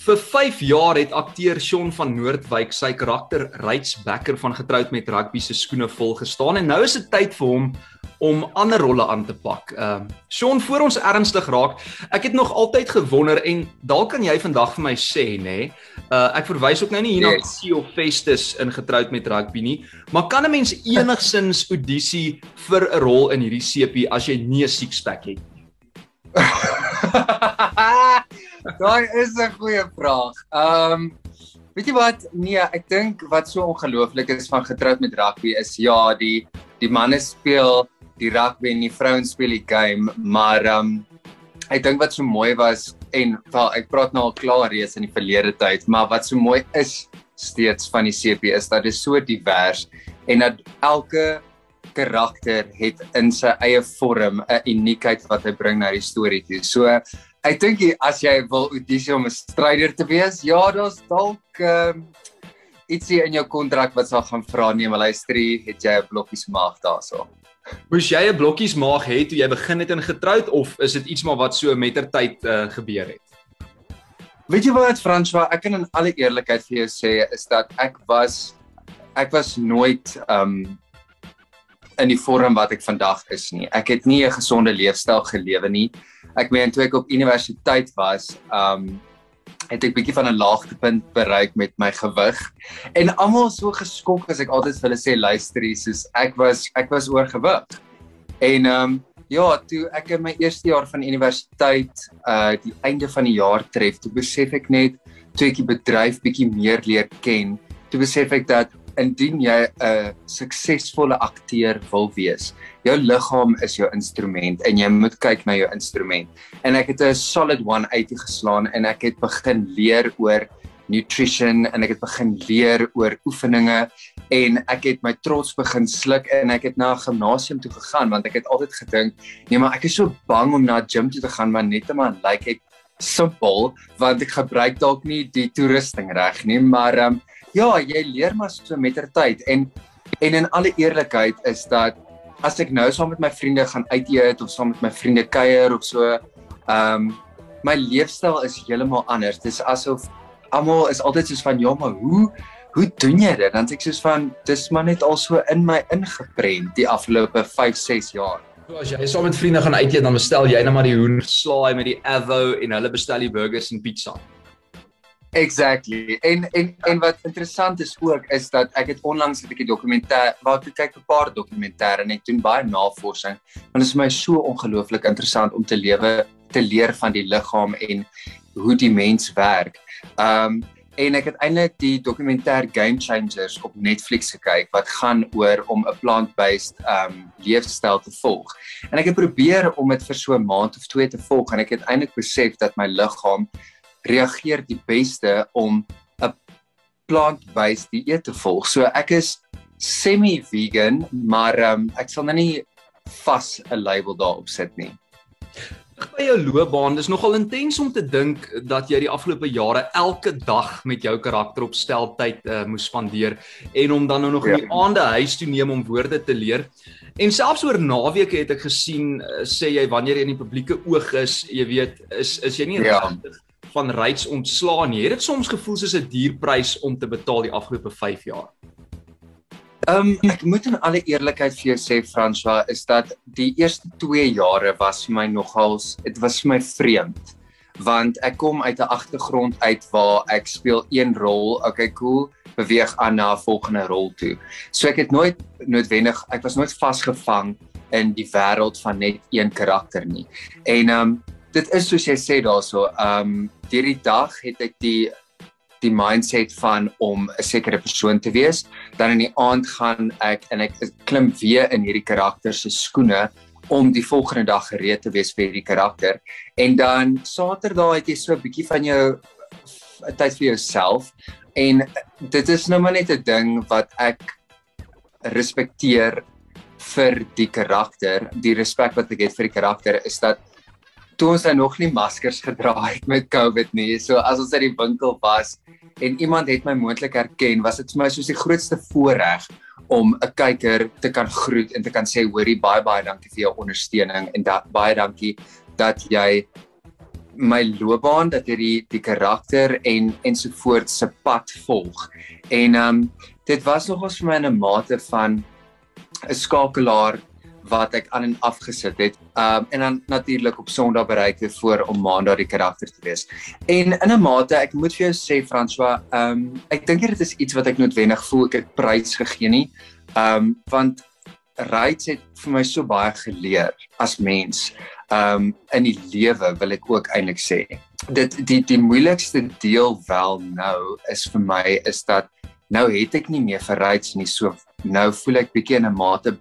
Vir 5 jaar het akteur Shaun van Noordwyk sy karakter Ryds Becker van getroud met rugby se skoene vol gestaan en nou is dit tyd vir hom om ander rolle aan te pak. Ehm uh, Shaun, voor ons ernstig raak, ek het nog altyd gewonder en dalk kan jy vandag vir my sê, nê? Nee, uh ek verwys ook nou nie hier na yes. Theo Festus in getroud met rugby nie, maar kan 'n mens enigsins audisie vir 'n rol in hierdie sepie as jy nie 'n six-pack het nie? Daai is 'n goeie vraag. Ehm um, weet jy wat? Nee, ek dink wat so ongelooflik is van getroud met rugby is ja, die die manne speel die rugby en die vrouens speel die game, maar ehm um, ek dink wat so mooi was en wel ek praat nou al klaar reeds in die verlede tyd, maar wat so mooi is steeds van die CP is dat dit so divers en dat elke karakter het in sy eie vorm 'n uniekheid wat hy bring na die storie toe. So ek dink as jy wil audisie om 'n stryder te wees, ja, daar's dalk um, ietsie in jou kontrak wat sal gaan vra nee, maar luister, het jy 'n blokkies maag daarso? Moes jy 'n blokkies maag hê toe jy begin het in getroud of is dit iets maar wat so mettertyd uh, gebeur het? Weet jy wat Franswa, ek kan in alle eerlikheid vir jou sê is dat ek was ek was nooit um in die vorm wat ek vandag is nie. Ek het nie 'n gesonde leefstyl gelewe nie ek meen toe ek op universiteit was, um het ek bietjie van 'n laagtepunt bereik met my gewig. En almal so geskok as ek altyd vir hulle sê luister hier, soos ek was ek was oorgewig. En um ja, toe ek in my eerste jaar van universiteit uh die einde van die jaar tref, toe besef ek net toe ek die bedryf bietjie meer leer ken, toe besef ek dat indien jy 'n suksesvolle akteur wil wees, jou liggaam is jou instrument en jy moet kyk na jou instrument. En ek het 'n solid 180 geslaan en ek het begin leer oor nutrition en ek het begin leer oor oefeninge en ek het my trots begin sluk en ek het na 'n gimnasium toe gegaan want ek het altyd gedink nee maar ek is so bang om na 'n gym toe te gaan maar net om aan lyk like ek simpel want ek gebruik dalk nie die toerusting reg nie maar um, ja jy leer maar so mettertyd en en in alle eerlikheid is dat as ek nou saam met my vriende gaan uit eet of saam met my vriende kuier of so, ehm um, my leefstyl is heeltemal anders. Dis asof almal is altyd soos van ja, maar hoe hoe doen jy dit? Dan sê ek soos van dis maar net al so in my ingeprent die afgelope 5, 6 jaar. So as jy saam met vriende gaan uit eet, dan bestel jy net maar die hoenderslaai met die avo en hulle bestel die burgers en pizza. Exactly. En en en wat interessant is ook is dat ek het onlangs 'n bietjie dokumentêr, waar ek kyk 'n paar dokumentêre en ek doen baie navorsing. Want dit is vir my so ongelooflik interessant om te lewe te leer van die liggaam en hoe die mens werk. Um en ek het eintlik die dokumentêr Game Changers op Netflix gekyk wat gaan oor om 'n plant-based um leefstyl te volg. En ek het probeer om dit vir so 'n maand of twee te volg en ek het eintlik besef dat my liggaam reageer die beste om 'n plant-based dieet te volg. So ek is semi-vegan, maar um, ek sal nou nie vas 'n label daarop sit nie. By jou loopbaan, dis nogal intens om te dink dat jy die afgelope jare elke dag met jou karakter op stel tyd uh, moes spandeer en om dan nou nog ja. in die aande huis toe neem om woorde te leer. En selfs oor naweke het ek gesien uh, sê jy wanneer jy in die publieke oog is, jy weet, is is jy nie ja. Van reeds ontslaan nie. Het dit soms gevoel soos 'n duurprys om te betaal die afgelope 5 jaar? Ehm um, ek moet in alle eerlikheid vir jou sê François is dat die eerste 2 jare was vir my nogals dit was vir my vreemd want ek kom uit 'n agtergrond uit waar ek speel een rol, okay cool, beweeg aan na 'n volgende rol toe. So ek het nooit noodwendig ek was nooit vasgevang in die wêreld van net een karakter nie. En ehm um, dit is soos jy sê daarso, ehm um, hierdie dag het ek die die mindset van om 'n sekere persoon te wees, dan in die aand gaan ek en ek klim weer in hierdie karakter se skoene om die volgende dag gereed te wees vir hierdie karakter. En dan Saterdag het jy so 'n bietjie van jou tyd vir jouself en dit is nou maar net 'n ding wat ek respekteer vir die karakter. Die respek wat ek het vir die karakter is dat toe ons nog nie maskers gedra het met COVID nie. So as ons uit die winkel was en iemand het my moontlik herken, was dit vir my soos die grootste voorreg om 'n kyker te kan groet en te kan sê hoorie baie baie dankie vir jou ondersteuning en da, baie dankie dat jy my loopbaan dat jy die die karakter en ensovoorts se pad volg. En ehm um, dit was nogals vir my 'n mate van 'n skakelaar wat ek aan en af gesit het. Um en dan natuurlik op Sondag bereik het voor om Maandag die karakter te wees. En in 'n mate, ek moet vir jou sê François, um ek dink dit is iets wat ek noodwendig voel ek het prys gegee nie. Um want Rights het vir my so baie geleer as mens. Um in die lewe wil ek ook eintlik sê. Dit die die moeilikste deel wel nou is vir my is dat nou het ek nie meer vir Rights nie so nou voel ek bietjie in 'n mate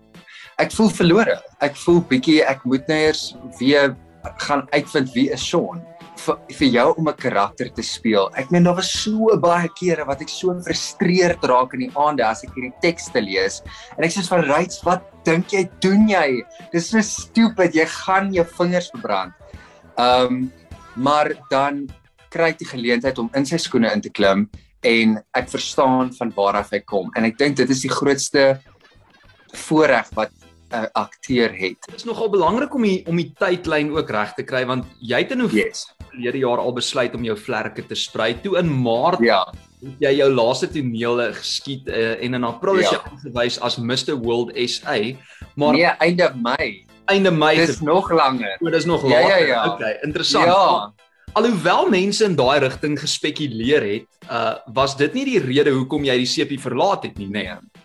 ek voel verlore. Ek voel bietjie ek moet nou eers weer gaan uitvind wie is Sean vir vir jou om 'n karakter te speel. Ek meen daar was so baie kere wat ek so gefrustreerd raak in die aande as ek hierdie tekste lees en ek sê van Rights, wat dink jy doen jy? Dis so stupid, jy gaan jou vingers verbrand. Ehm um, maar dan kry ek die geleentheid om in sy skoene in te klim en ek verstaan van waar af hy kom en ek dink dit is die grootste voorreg wat uh, akteur het. Dit is nogal belangrik om die om die tydlyn ook reg te kry want jy het in hoe yes. verlede jaar al besluit om jou vlerke te sprei. Toe in Maart ja. het jy jou laaste tonele geskiet uh, en in April is ja. jy aangewys as Mr World SA. Maar nee, einde Mei. Einde Mei. Dis nog langer. O, dis nog langer. Ja, ja, ja. Okay, interessant. Ja. Alhoewel mense in daai rigting gespekuleer het, uh was dit nie die rede hoekom jy die CP verlaat het nie, nê? Nee.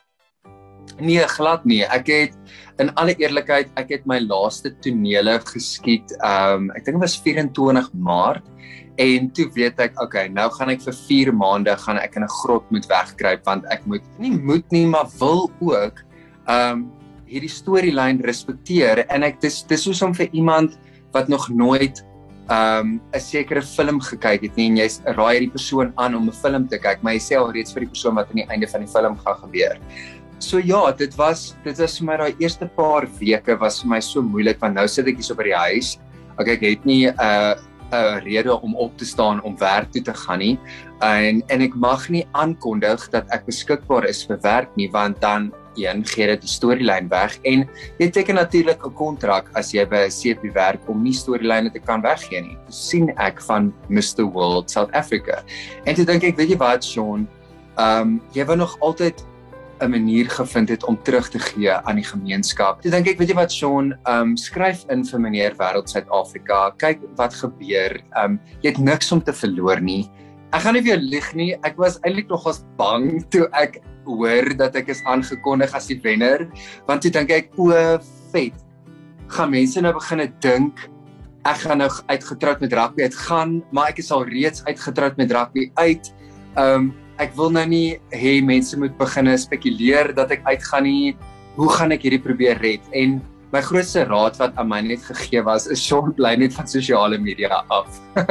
Nee, glad nie. Ek het in alle eerlikheid, ek het my laaste tonele geskiet. Um ek dink dit was 24 Maart en toe weet ek, okay, nou gaan ek vir 4 maande gaan ek in 'n grot moet wegkruip want ek moet nie moet nie, maar wil ook um hierdie storielyn respekteer en ek dis dis soos om vir iemand wat nog nooit um 'n sekere film gekyk het nie en jy raai hierdie persoon aan om 'n film te kyk, maar jy sê al reeds vir die persoon wat aan die einde van die film gaan gebeur. So ja, dit was dit was vir my daai eerste paar weke was vir my so moeilik want nou sit ek hier so by die huis. Okay, ek het nie 'n uh, 'n rede om op te staan om werk toe te gaan nie. En en ek mag nie aankondig dat ek beskikbaar is vir werk nie want dan een gee dit die storielyn weg en jy teken natuurlik 'n kontrak as jy by 'n CP werk om nie storielyne te kan weggee nie. sien ek van Mr World South Africa. En toe dink ek, weet jy wat, Sean, ehm um, jy wou nog altyd 'n manier gevind het om terug te gee aan die gemeenskap. Toe dink ek, weet jy wat Sean, ehm um, skryf in vir meneer Wêreld Suid-Afrika. Kyk wat gebeur. Ehm um, jy het niks om te verloor nie. Ek gaan nie vir jou lieg nie. Ek was eintlik nogals bang toe ek hoor dat ek is aangekondig as die wenner, want toe dink ek o, vet. Gaan mense nou begine dink ek gaan nou uitgetroud met rugby uitgaan, maar ek is al reeds uitgetroud met rugby uit. Ehm um, ek wil nou nie hê mense moet begine spekuleer dat ek uitgaan nie. Hoe gaan ek hierdie probeer red? En my grootste raad wat aan my net gegee was is son bly net van sosiale media af.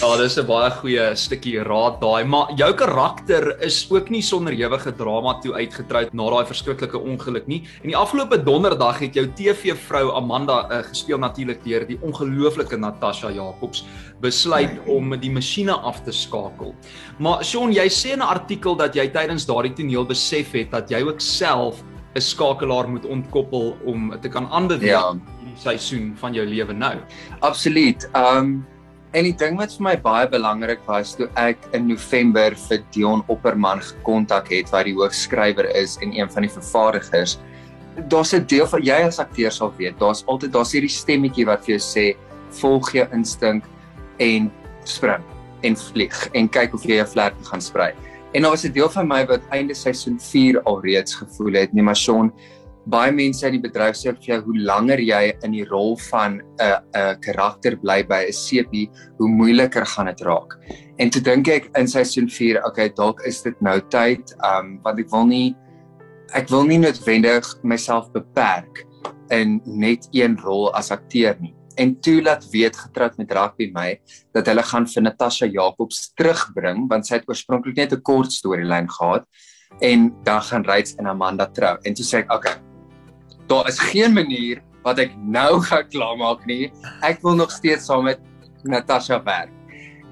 ja, dis 'n baie goeie stukkie raad daai, maar jou karakter is ook nie sonder ewige drama toe uitgetroud na daai verskriklike ongeluk nie. En die afgelope donderdag het jou TV-vrou Amanda uh, gespeel natuurlik deur die ongelooflike Natasha Jacobs besluit om die masjiene af te skakel. Maar Sean, jy sê in 'n artikel dat jy tydens daardie toneel besef het dat jy ook self 'n skakelaar moet ontkoppel om te kan aanbeweeg ja. in die seisoen van jou lewe nou. Absoluut. Um en die ding wat vir my baie belangrik was toe ek in November vir Dion Opperman gekontak het wat die hoofskrywer is en een van die vervaardigers. Daar's 'n deel van jy as akteur sal weet, daar's altyd daar's hierdie stemmetjie wat vir jou sê volg jou instink en spring en vlieg en kyk of jy jou vlerk gaan sprei. En daar was 'n deel van my wat einde seisoen 4 alreeds gevoel het, nee maar Sean, baie mense in die bedryf sê vir jou hoe langer jy in die rol van 'n 'n karakter bly by 'n CP, hoe moeiliker gaan dit raak. En toe dink ek in seisoen 4, okay, dalk is dit nou tyd, um want ek wil nie ek wil nie noodwendig myself beperk in net een rol as akteur nie en toe laat weet getroud met rugby my dat hulle gaan vir Natasha Jacobs terugbring want sy het oorspronklik net 'n kort storielyn gehad en dan gaan Ryds en Amanda trou. En toe sê ek okay daar is geen manier wat ek nou gaan klaarmaak nie. Ek wil nog steeds saam met Natasha werk.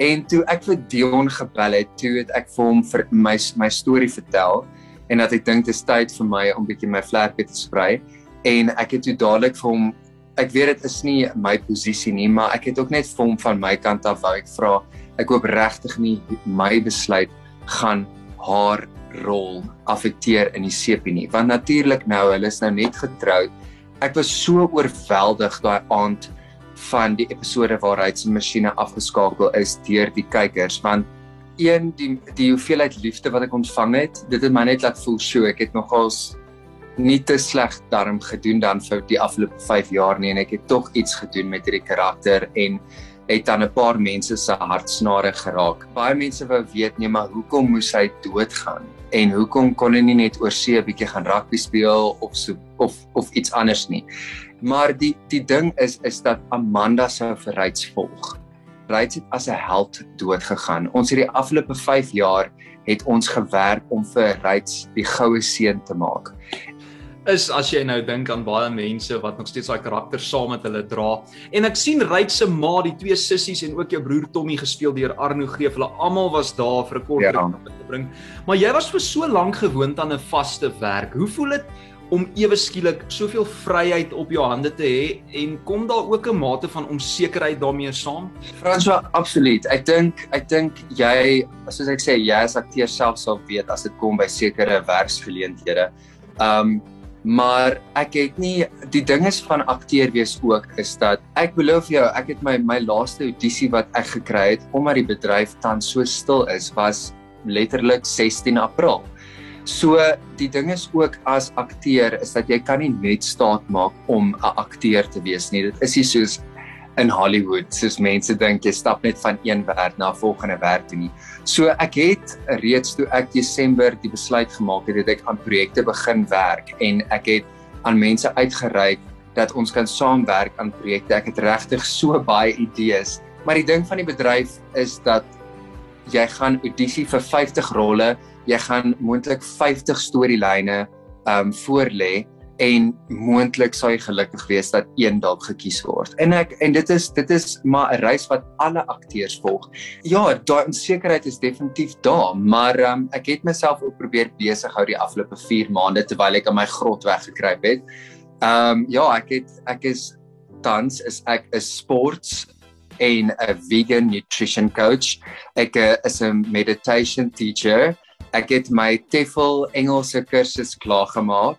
En toe ek vir Dion gebel het toe het ek vir hom vir my my storie vertel en dat ek dink dit is tyd vir my om bietjie my vlerke te sprei. En ek het toe dadelik vir hom ek weet dit is nie my posisie nie, maar ek het ook net vir hom van my kant af wou ek vra. Ek hoop regtig nie my besluit gaan haar rol affekteer in die sepie nie, want natuurlik nou, hulle is nou net getroud. Ek was so oorweldig daai aand van die episode waar hy se masjiene afgeskakel is deur die kykers want een die die hoeveelheid liefde wat ek ontvang het, dit het my net laat voel so ek het nogals nie te sleg daarom gedoen dan vir die afgelope 5 jaar nie en ek het tog iets gedoen met hierdie karakter en het dan 'n paar mense se hartsnare geraak. Baie mense wou weet nee maar hoekom moes hy doodgaan? En hoekom kon hy nie net oor see 'n bietjie gaan rugby speel of so of of iets anders nie? Maar die die ding is is dat Amanda sou vir Ryds volg. Ryds het as 'n held dood gegaan. Ons het die afgelope 5 jaar het ons gewerk om vir Ryds die goue seun te maak. Is as jy nou dink aan baie mense wat nog steeds daai karakter saam met hulle dra. En ek sien Ryds se ma, die twee sissies en ook jou broer Tommy gespeel deur Arno Greef. Hulle almal was daar vir 'n kort Ja. ruk om dit te bring. Maar jy was vir so lank gewoond aan 'n vaste werk. Hoe voel dit om ewe skielik soveel vryheid op jou hande te hê en kom daar ook 'n mate van onsekerheid daarmee saam? François, absoluut. Ek dink ek dink jy soos ek sê, jy as akteur self sal weet as dit kom by sekere werksgeleenthede. Um maar ek het nie die ding is van akteur wees ook is dat ek beloof jou, ek het my my laaste audisie wat ek gekry het omdat die bedryf tans so stil is, was letterlik 16 April. So die ding is ook as akteur is dat jy kan nie net staat maak om 'n akteur te wees nie. Dit is nie soos in Hollywood soos mense dink jy stap net van een werk na 'n volgende werk toe nie. So ek het reeds toe ek Desember die besluit gemaak het dat ek aan projekte begin werk en ek het aan mense uitgereik dat ons kan saamwerk aan projekte. Ek het regtig so baie idees, maar die ding van die bedryf is dat jy gaan audisie vir 50 rolle, jy gaan moontlik 50 storielyne um voorlê en moontlik sal jy gelukkig wees dat een dalk gekies word. En ek en dit is dit is maar 'n reis wat alle akteurs volg. Ja, daai onsekerheid is definitief daar, maar um, ek het myself ook probeer besig hou die afgelope 4 maande terwyl ek in my grot weggekruip het. Ehm um, ja, ek het ek is tans is ek 'n sports en 'n vegan nutrition coach. Ek uh, is 'n meditation teacher. Ek het my TEFL Engelse kursus klaar gemaak.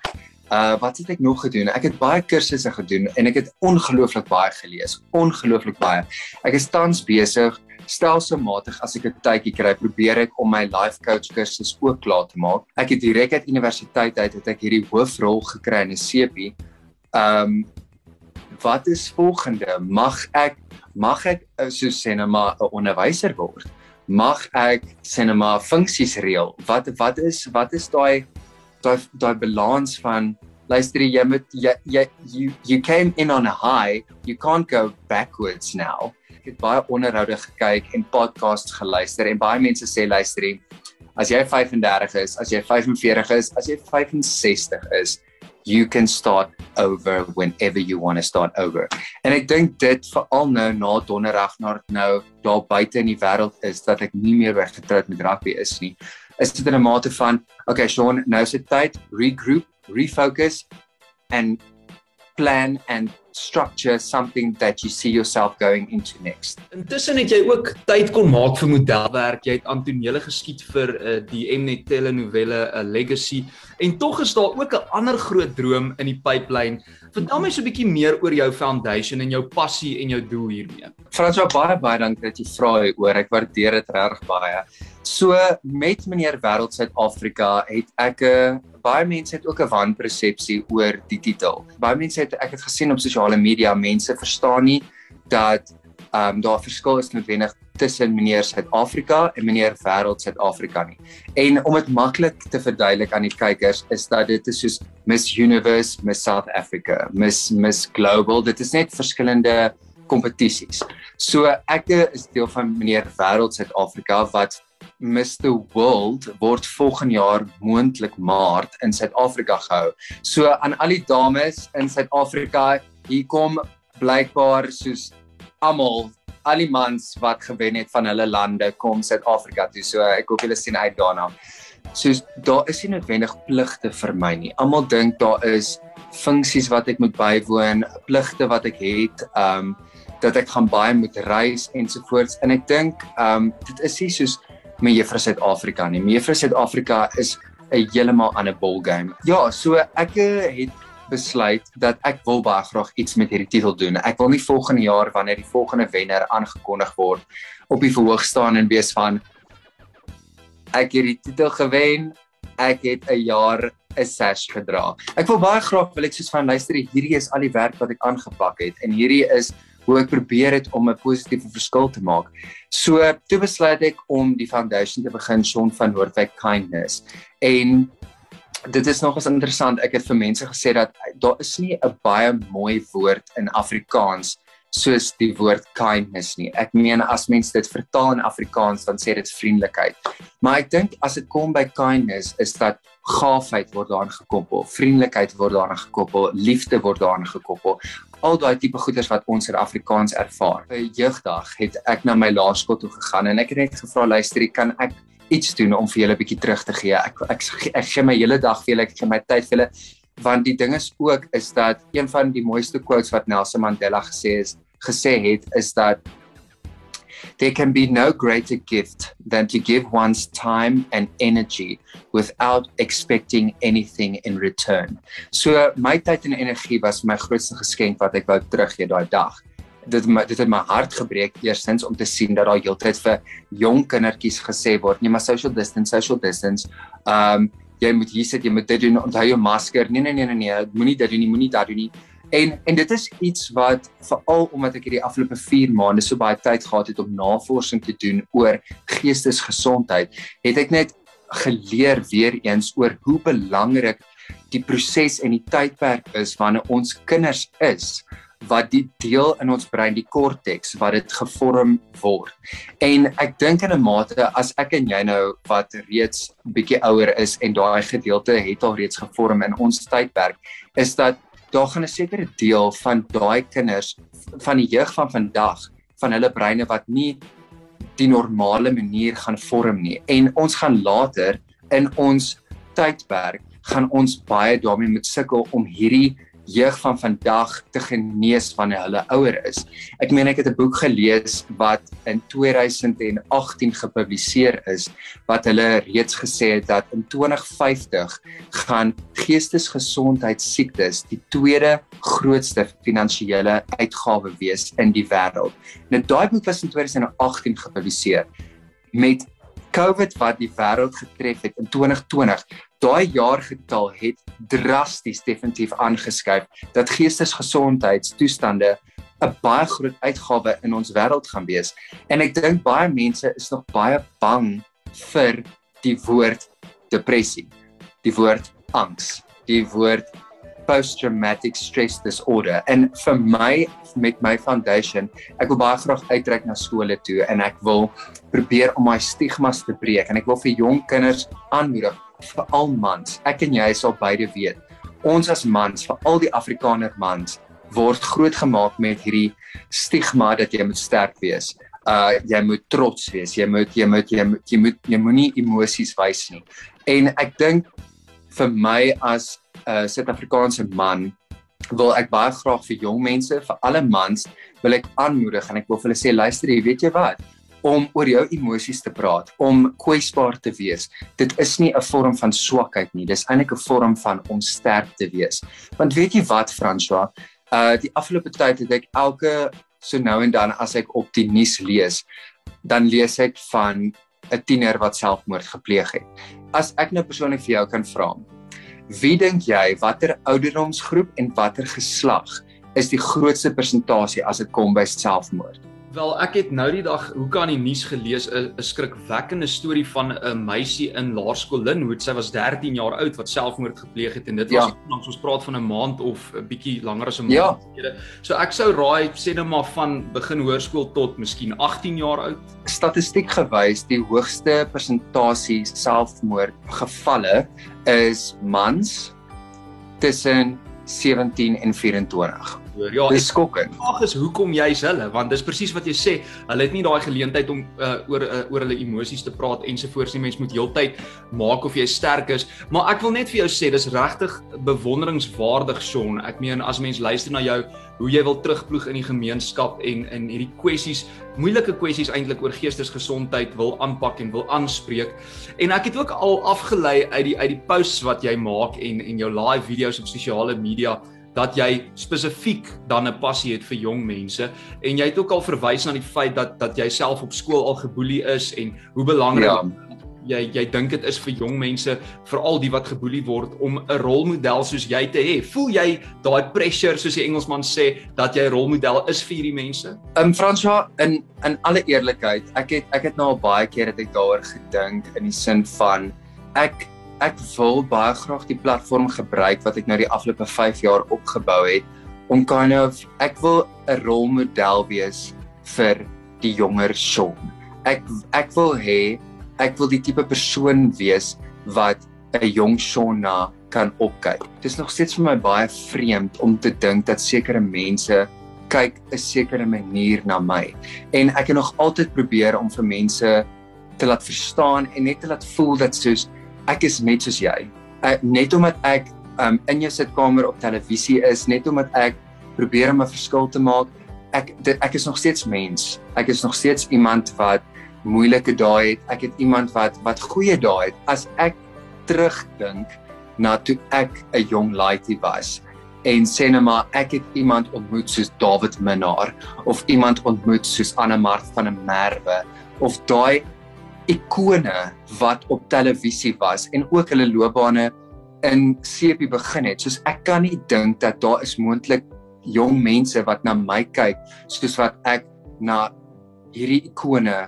Uh wat het ek nog gedoen? Ek het baie kursusse gedoen en ek het ongelooflik baie gelees. Ongelooflik baie. Ek is tans besig stelselmatig as ek 'n tydjie kry, probeer ek om my life coach kursus ook klaar te maak. Ek het direk uit universiteit uit het ek hierdie hoofrol gekry in 'n CP. Um wat is volgende? Mag ek mag ek uh, so sê nou maar 'n onderwyser word? Mag ek sê nou maar funksies reël? Wat wat is wat is daai daai daai balans van luister jy moet jy, jy you you came in on a high, you can't go backwards now. Ek het baie onderhoude gekyk en podcasts geluister en baie mense sê luister jy as jy 35 is, as jy 45 is, as jy 65 is, you can start over whenever you want to start over. En ek dink dit veral nou na donderdag na nou daar buite in die wêreld is dat ek nie meer weggetroud met rugby is nie. Is dit in 'n mate van okay Sean, nou is dit tyd regroup, refocus and plan and structure something that you see yourself going into next. Intussen het jy ook tyd kon maak vir modelwerk. Jy het Antonele geskiet vir uh, die Mnet telenovelle uh, Legacy en tog is daar ook 'n ander groot droom in die pipeline. Vertel my so 'n bietjie meer oor jou foundation en jou passie en jou doel hiermee. Franswa baie baie dankie dat jy vra hieroor. Ek waardeer dit regtig baie. So met meneer Wêreld Suid-Afrika het ek 'n uh, baie mense het ook 'n wanpersepsie oor die titel. Baie mense het ek het gesien op sosiale media mense verstaan nie dat ehm um, daar verskil is noodwendig tussen meneer Suid-Afrika en meneer Wêreld Suid-Afrika nie. En om dit maklik te verduidelik aan die kykers is dat dit is soos Miss Universe, Miss South Africa, Miss Miss Global. Dit is net verskillende kompetisies. So ek is deel van meneer Wêreld Suid-Afrika wat Mr World word volgende jaar moontlik Maart in Suid-Afrika gehou. So aan al die dames in Suid-Afrika, hier kom blykbaar soos almal al die mans wat gewen het van hulle lande kom Suid-Afrika toe. So ek hoop julle sien uit daarna. So daar is nie noodwendig pligte vir my nie. Almal dink daar is funksies wat ek moet bywoon, pligte wat ek het, ehm um, dat ek gaan baie moet reis ensovoorts. En ek dink ehm um, dit is nie soos my juffrou Suid-Afrika nie. Juffrou Suid-Afrika is 'n heeltemal ander ball game. Ja, so ek het besluit dat ek wil baie graag iets met hierdie titel doen. Ek wil nie volgende jaar wanneer die volgende wenner aangekondig word op die verhoog staan en wees van ek het die titel gewen. Ek het 'n jaar 'n sash gedra. Ek wil baie graag wil ek soos van luister hierdie is al die werk wat ek aangepak het en hierdie is hoe ek probeer het om 'n positiewe verskil te maak. So toe besluit ek om die foundation te begin Sean van Noordwyk Kindness. En dit is nogals interessant. Ek het vir mense gesê dat daar is nie 'n baie mooi woord in Afrikaans soos die woord kindness nie. Ek meen as mens dit vertaal in Afrikaans dan sê dit vriendelikheid. Maar ek dink as dit kom by kindness is dat gaafheid word daaraan gekoppel, vriendelikheid word daaraan gekoppel, liefde word daaraan gekoppel. Al daai tipe goeders wat ons in Afrikaans ervaar. By jeugdag het ek na my laerskool toe gegaan en ek het net gevra luister, kan ek iets doen om vir julle 'n bietjie terug te gee. Ek ek ek, gee my hele dag vir julle, ek gee my tyd vir julle want die ding is ook is dat een van die mooiste quotes wat Nelson Mandela gesê het gesê het is dat there can be no greater gift than to give one's time and energy without expecting anything in return. So my tyd en energie was my grootste geskenk wat ek wou teruggee daai dag. Dit dit het my hart gebreek eerstens om te sien dat daar heeltyd vir jong kindertjies gesê word nee maar social distance social distance. Um jy moet hier sit jy moet dit doen. Onthou jou masker. Nee nee nee nee, nee. Moenie dit doen nie moenie dat doen nie en en dit is iets wat veral omdat ek hierdie afgelope 4 maande so baie tyd gehad het om navorsing te doen oor geestesgesondheid het ek net geleer weer eens oor hoe belangrik die proses en die tydperk is wanneer ons kinders is wat die deel in ons brein die korteks wat dit gevorm word. En ek dink in 'n mate as ek en jy nou wat reeds bietjie ouer is en daai gedeelte het al reeds gevorm in ons tydperk, is dat daar gaan 'n sekere deel van daai kinders van die jeug van vandag van hulle breine wat nie die normale manier gaan vorm nie. En ons gaan later in ons tydperk gaan ons baie daarmee moet sukkel om hierdie jeug van vandag te genees wanneer hulle ouer is. Ek meen ek het 'n boek gelees wat in 2018 gepubliseer is wat hulle reeds gesê het dat in 2050 gaan geestesgesondheidsiektes die tweede grootste finansiële uitgawe wees in die wêreld. Nou daai boek was in 2018 gepubliseer met COVID wat die wêreld getref het in 2020 daai jaargetal het drasties definitief aangeskuif dat geestesgesondheidstoestande 'n baie groot uitgawe in ons wêreld gaan wees. En ek dink baie mense is nog baie bang vir die woord depressie, die woord angs, die woord post-traumatic stress disorder. En vir my met my foundation, ek wil baie graag uitreik na skole toe en ek wil probeer om my stigmas te breek en ek wil vir jong kinders aanmoedig vir al mans. Ek en jy sal beide weet. Ons as mans, vir al die Afrikaner mans, word grootgemaak met hierdie stigma dat jy moet sterk wees. Uh jy moet trots wees. Jy moet jy moet jy moet jy moet jy moenie emosies wys nie. En ek dink vir my as 'n uh, Suid-Afrikaanse man wil ek baie graag vir jong mense, vir alle mans, wil ek aanmoedig en ek wil vir hulle sê luister, jy weet jy wat? om oor jou emosies te praat, om kwesbaar te wees. Dit is nie 'n vorm van swakheid nie, dis eintlik 'n vorm van om sterk te wees. Want weet jy wat, François, uh die afgelope tyd het ek elke so nou en dan as ek op die nuus lees, dan lees ek van 'n tiener wat selfmoord gepleeg het. As ek nou persoonlik vir jou kan vra, wie dink jy watter ouderdomsgroep en watter geslag is die grootste persentasie as dit kom by selfmoord? Wel, ek het nou die dag hoe kan die nuus gelees 'n skrikwekkende storie van 'n meisie in Laerskool Linwood. Sy was 13 jaar oud wat selfmoord gepleeg het en dit was ja. langs ons praat van 'n maand of 'n bietjie langer as 'n maand. Ja. So ek sou raai sê net maar van begin hoërskool tot miskien 18 jaar oud. Statistiek gewys die hoogste persentasie selfmoord gevalle is mans tussen 17 en 24. Hoor. Ja, dis skokkend. Die vraag is hoekom jy's hulle? Want dis presies wat jy sê, hulle het nie daai geleentheid om uh, oor uh, oor hulle emosies te praat ensovoorts nie. Mens moet heeltyd maak of jy sterk is. Maar ek wil net vir jou sê, dis regtig bewonderingswaardig, Sean. Ek meen as mens luister na jou hoe jy wil terugploeg in die gemeenskap en in hierdie kwessies, moeilike kwessies eintlik oor geestesgesondheid wil aanpak en wil aanspreek. En ek het ook al afgelei uit die uit die posts wat jy maak en en jou live video's op sosiale media dat jy spesifiek dan 'n passie het vir jong mense en jy het ook al verwys na die feit dat dat jy self op skool al geboelie is en hoe belangrik ja. jy jy dink dit is vir jong mense veral die wat geboelie word om 'n rolmodel soos jy te hê. Voel jy daai pressure soos die Engelsman sê dat jy 'n rolmodel is vir hierdie mense? Ehm um, Franswa in in alle eerlikheid, ek het ek het nou al baie keer dit daaroor gedink in die sin van ek ek wil baie graag die platform gebruik wat ek nou die afgelope 5 jaar opgebou het om kind of ek wil 'n rolmodel wees vir die jonger Sean. Ek ek wil hê ek wil die tipe persoon wees wat 'n jong Sean na kan opkyk. Dit is nog steeds vir my baie vreemd om te dink dat sekere mense kyk 'n sekere manier na my. En ek het nog altyd probeer om vir mense te laat verstaan en net te laat voel dat soos ek is net soos jy. Ek, net omdat ek um, in jou sitkamer op televisie is, net omdat ek probeer om 'n verskil te maak, ek dit, ek is nog steeds mens. Ek is nog steeds iemand wat moeilike dae het. Ek het iemand wat wat goeie dae het. As ek terugdink na toe ek 'n jong laaitie was en sê net maar ek het iemand ontmoet soos David Minnar of iemand ontmoet soos Anna Mart van der Merwe of daai ikone wat op televisie was en ook hulle loopbane in CP begin het. Soos ek kan nie dink dat daar is moontlik jong mense wat na my kyk soos wat ek na hierdie ikone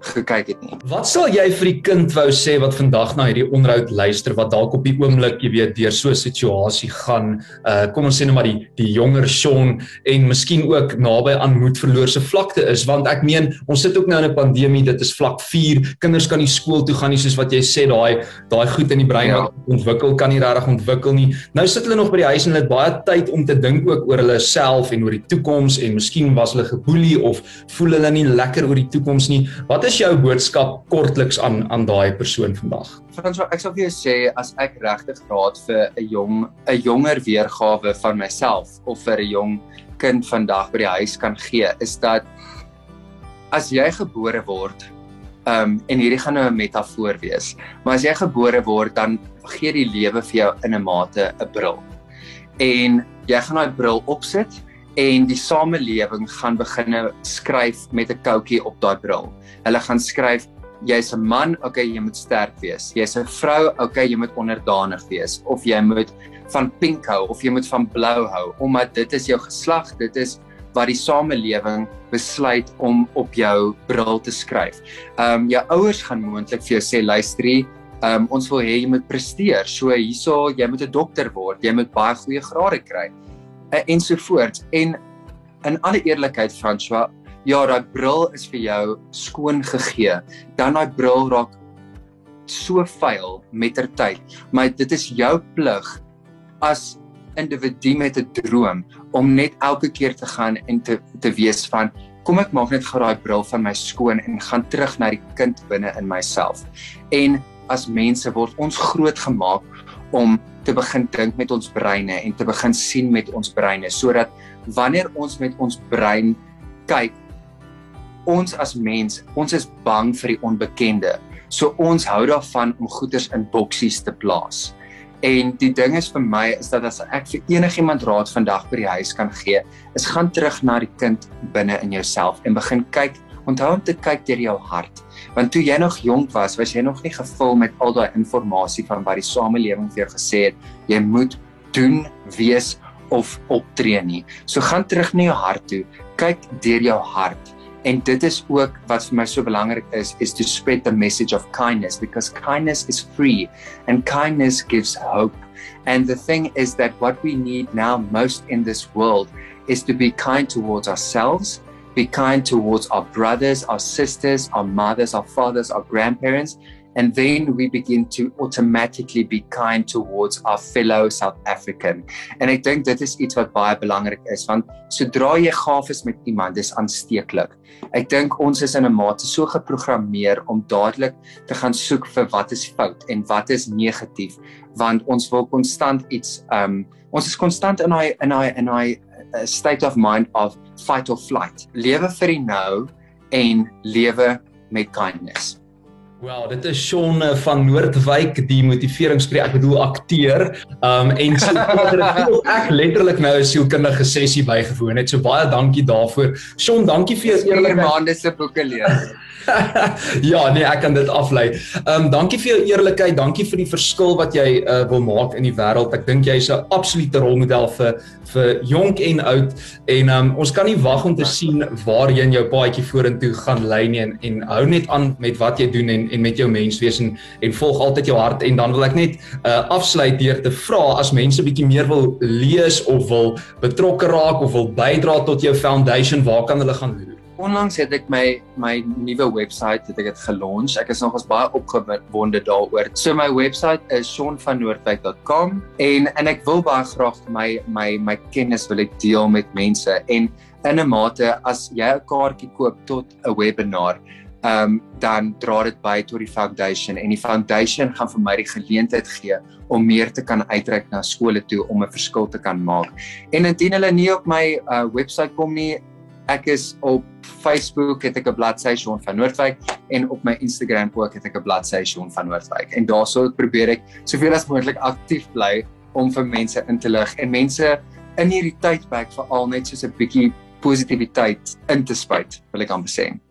gekyk het nie. Wat sal jy vir die kind wou sê wat vandag na hierdie onderhoud luister wat dalk op die oomblik, jy weet, deur so 'n situasie gaan, uh kom ons sê net maar die die jonger Sean en miskien ook naby aan moedverloorse vlakte is want ek meen ons sit ook nou in 'n pandemie, dit is vlak 4, kinders kan nie skool toe gaan nie soos wat jy sê daai daai goed in die brein ja. wat ontwikkel kan nie regtig ontwikkel nie. Nou sit hulle nog by die huis en hulle het baie tyd om te dink ook oor hulle self en oor die toekoms en miskien was hulle geboelie of voel hulle nie lekker oor die toekoms nie. Wat is jou boodskap kortliks aan aan daai persoon vandag? Frans, ek sal vir jou sê as ek regtig raad vir 'n jong 'n jonger weergawe van myself of vir 'n jong kind vandag by die huis kan gee, is dat as jy gebore word, ehm um, en hierdie gaan nou 'n metafoor wees, maar as jy gebore word, dan gee die lewe vir jou in 'n mate 'n bril. En jy gaan daai bril opsit en die samelewing gaan begine skryf met 'n koutjie op daai bril. Hulle gaan skryf jy's 'n man, okay, jy moet sterk wees. Jy's 'n vrou, okay, jy moet onderdanig wees of jy moet van pink hou of jy moet van blou hou omdat dit is jou geslag, dit is wat die samelewing besluit om op jou bril te skryf. Ehm um, jou ouers gaan moontlik vir jou sê luisterie Ehm um, ons wil hê jy moet presteer. So hierso, jy moet 'n dokter word. Jy moet baie goeie grade kry. Eh, ensovoorts en in alle eerlikheid François ja daai bril is vir jou skoon gegee. Dan daai bril raak so vuil met ter tyd. Maar dit is jou plig as individu met 'n droom om net elke keer te gaan en te te wees van kom ek maak net gou daai bril van my skoon en gaan terug na die kind binne in myself. En as mense word ons groot gemaak om te begin dink met ons breine en te begin sien met ons breine sodat wanneer ons met ons brein kyk ons as mens ons is bang vir die onbekende. So ons hou daarvan om goeders in boksies te plaas. En die ding is vir my is dat as ek vir enigiemand raad vandag by die huis kan gee is gaan terug na die kind binne in jouself en begin kyk onthou om te kyk deur jou hart want toe jy nog jonk was, was jy nog nie gevul met al daai inligting van wat die samelewing vir jou gesê het jy moet doen, wees of optree nie. So gaan terug na jou hart toe, kyk deur jou hart. En dit is ook wat vir my so belangrik is is to spread the message of kindness because kindness is free and kindness gives hope. And the thing is that what we need now most in this world is to be kind towards ourselves be kind towards our brothers, our sisters, our mothers, our fathers, our grandparents, and then we begin to automatically be kind towards our fellow South African. En ek dink dit is iets wat baie belangrik is want sodra jy gaaf is met iemand, dis aansteeklik. Ek dink ons is in 'n mate so geprogrammeer om dadelik te gaan soek vir wat is fout en wat is negatief want ons wil konstant iets um ons is konstant in daai in daai in daai uh, state of mind of fight or flight. Lewe vir die nou en lewe met kindness. Wel, dit is Shaun eh, van Noordwyk, die motiveringspreek, ek bedoel akteur. Um en so ek letterlik nou 'n sielkundige sessie bygewoon het. So baie dankie daarvoor. Shaun, dankie vir jou eerlike maande se boeke lees. ja, nee, ek kan dit aflei. Ehm um, dankie vir jou eerlikheid, dankie vir die verskil wat jy uh, wil maak in die wêreld. Ek dink jy's 'n absolute rolmodel vir vir jonk en oud en ehm um, ons kan nie wag om te sien waarheen jou paadjie vorentoe gaan lei nie en, en hou net aan met wat jy doen en en met jou menswees en en volg altyd jou hart en dan wil ek net uh, afsluit deur te vra as mense bietjie meer wil lees of wil betrokke raak of wil bydra tot jou foundation, waar kan hulle gaan loer? Onlangs het ek my my nuwe webwerf het ek dit gelons. Ek is nogals baie opgewonde daaroor. So my webwerf is shaunvannoordwyk.com en en ek wil baie graag my my my kennis wil ek deel met mense en in 'n mate as jy 'n kaartjie koop tot 'n webinar um, dan dra dit by tot die foundation en die foundation gaan vir my die geleentheid gee om meer te kan uitreik na skole toe om 'n verskil te kan maak. En indien hulle nie op my uh, webwerf kom nie, ek is op Facebook het ek 'n bladsy Shaun van Noordwyk en op my Instagram ook het ek 'n bladsy Shaun van Noordwyk. En daarso probeer ek soveel as moontlik aktief bly om vir mense in te lig en mense in hierdie tydperk veral net soos 'n bietjie positiwiteit in te spuit, wil ek amper sê.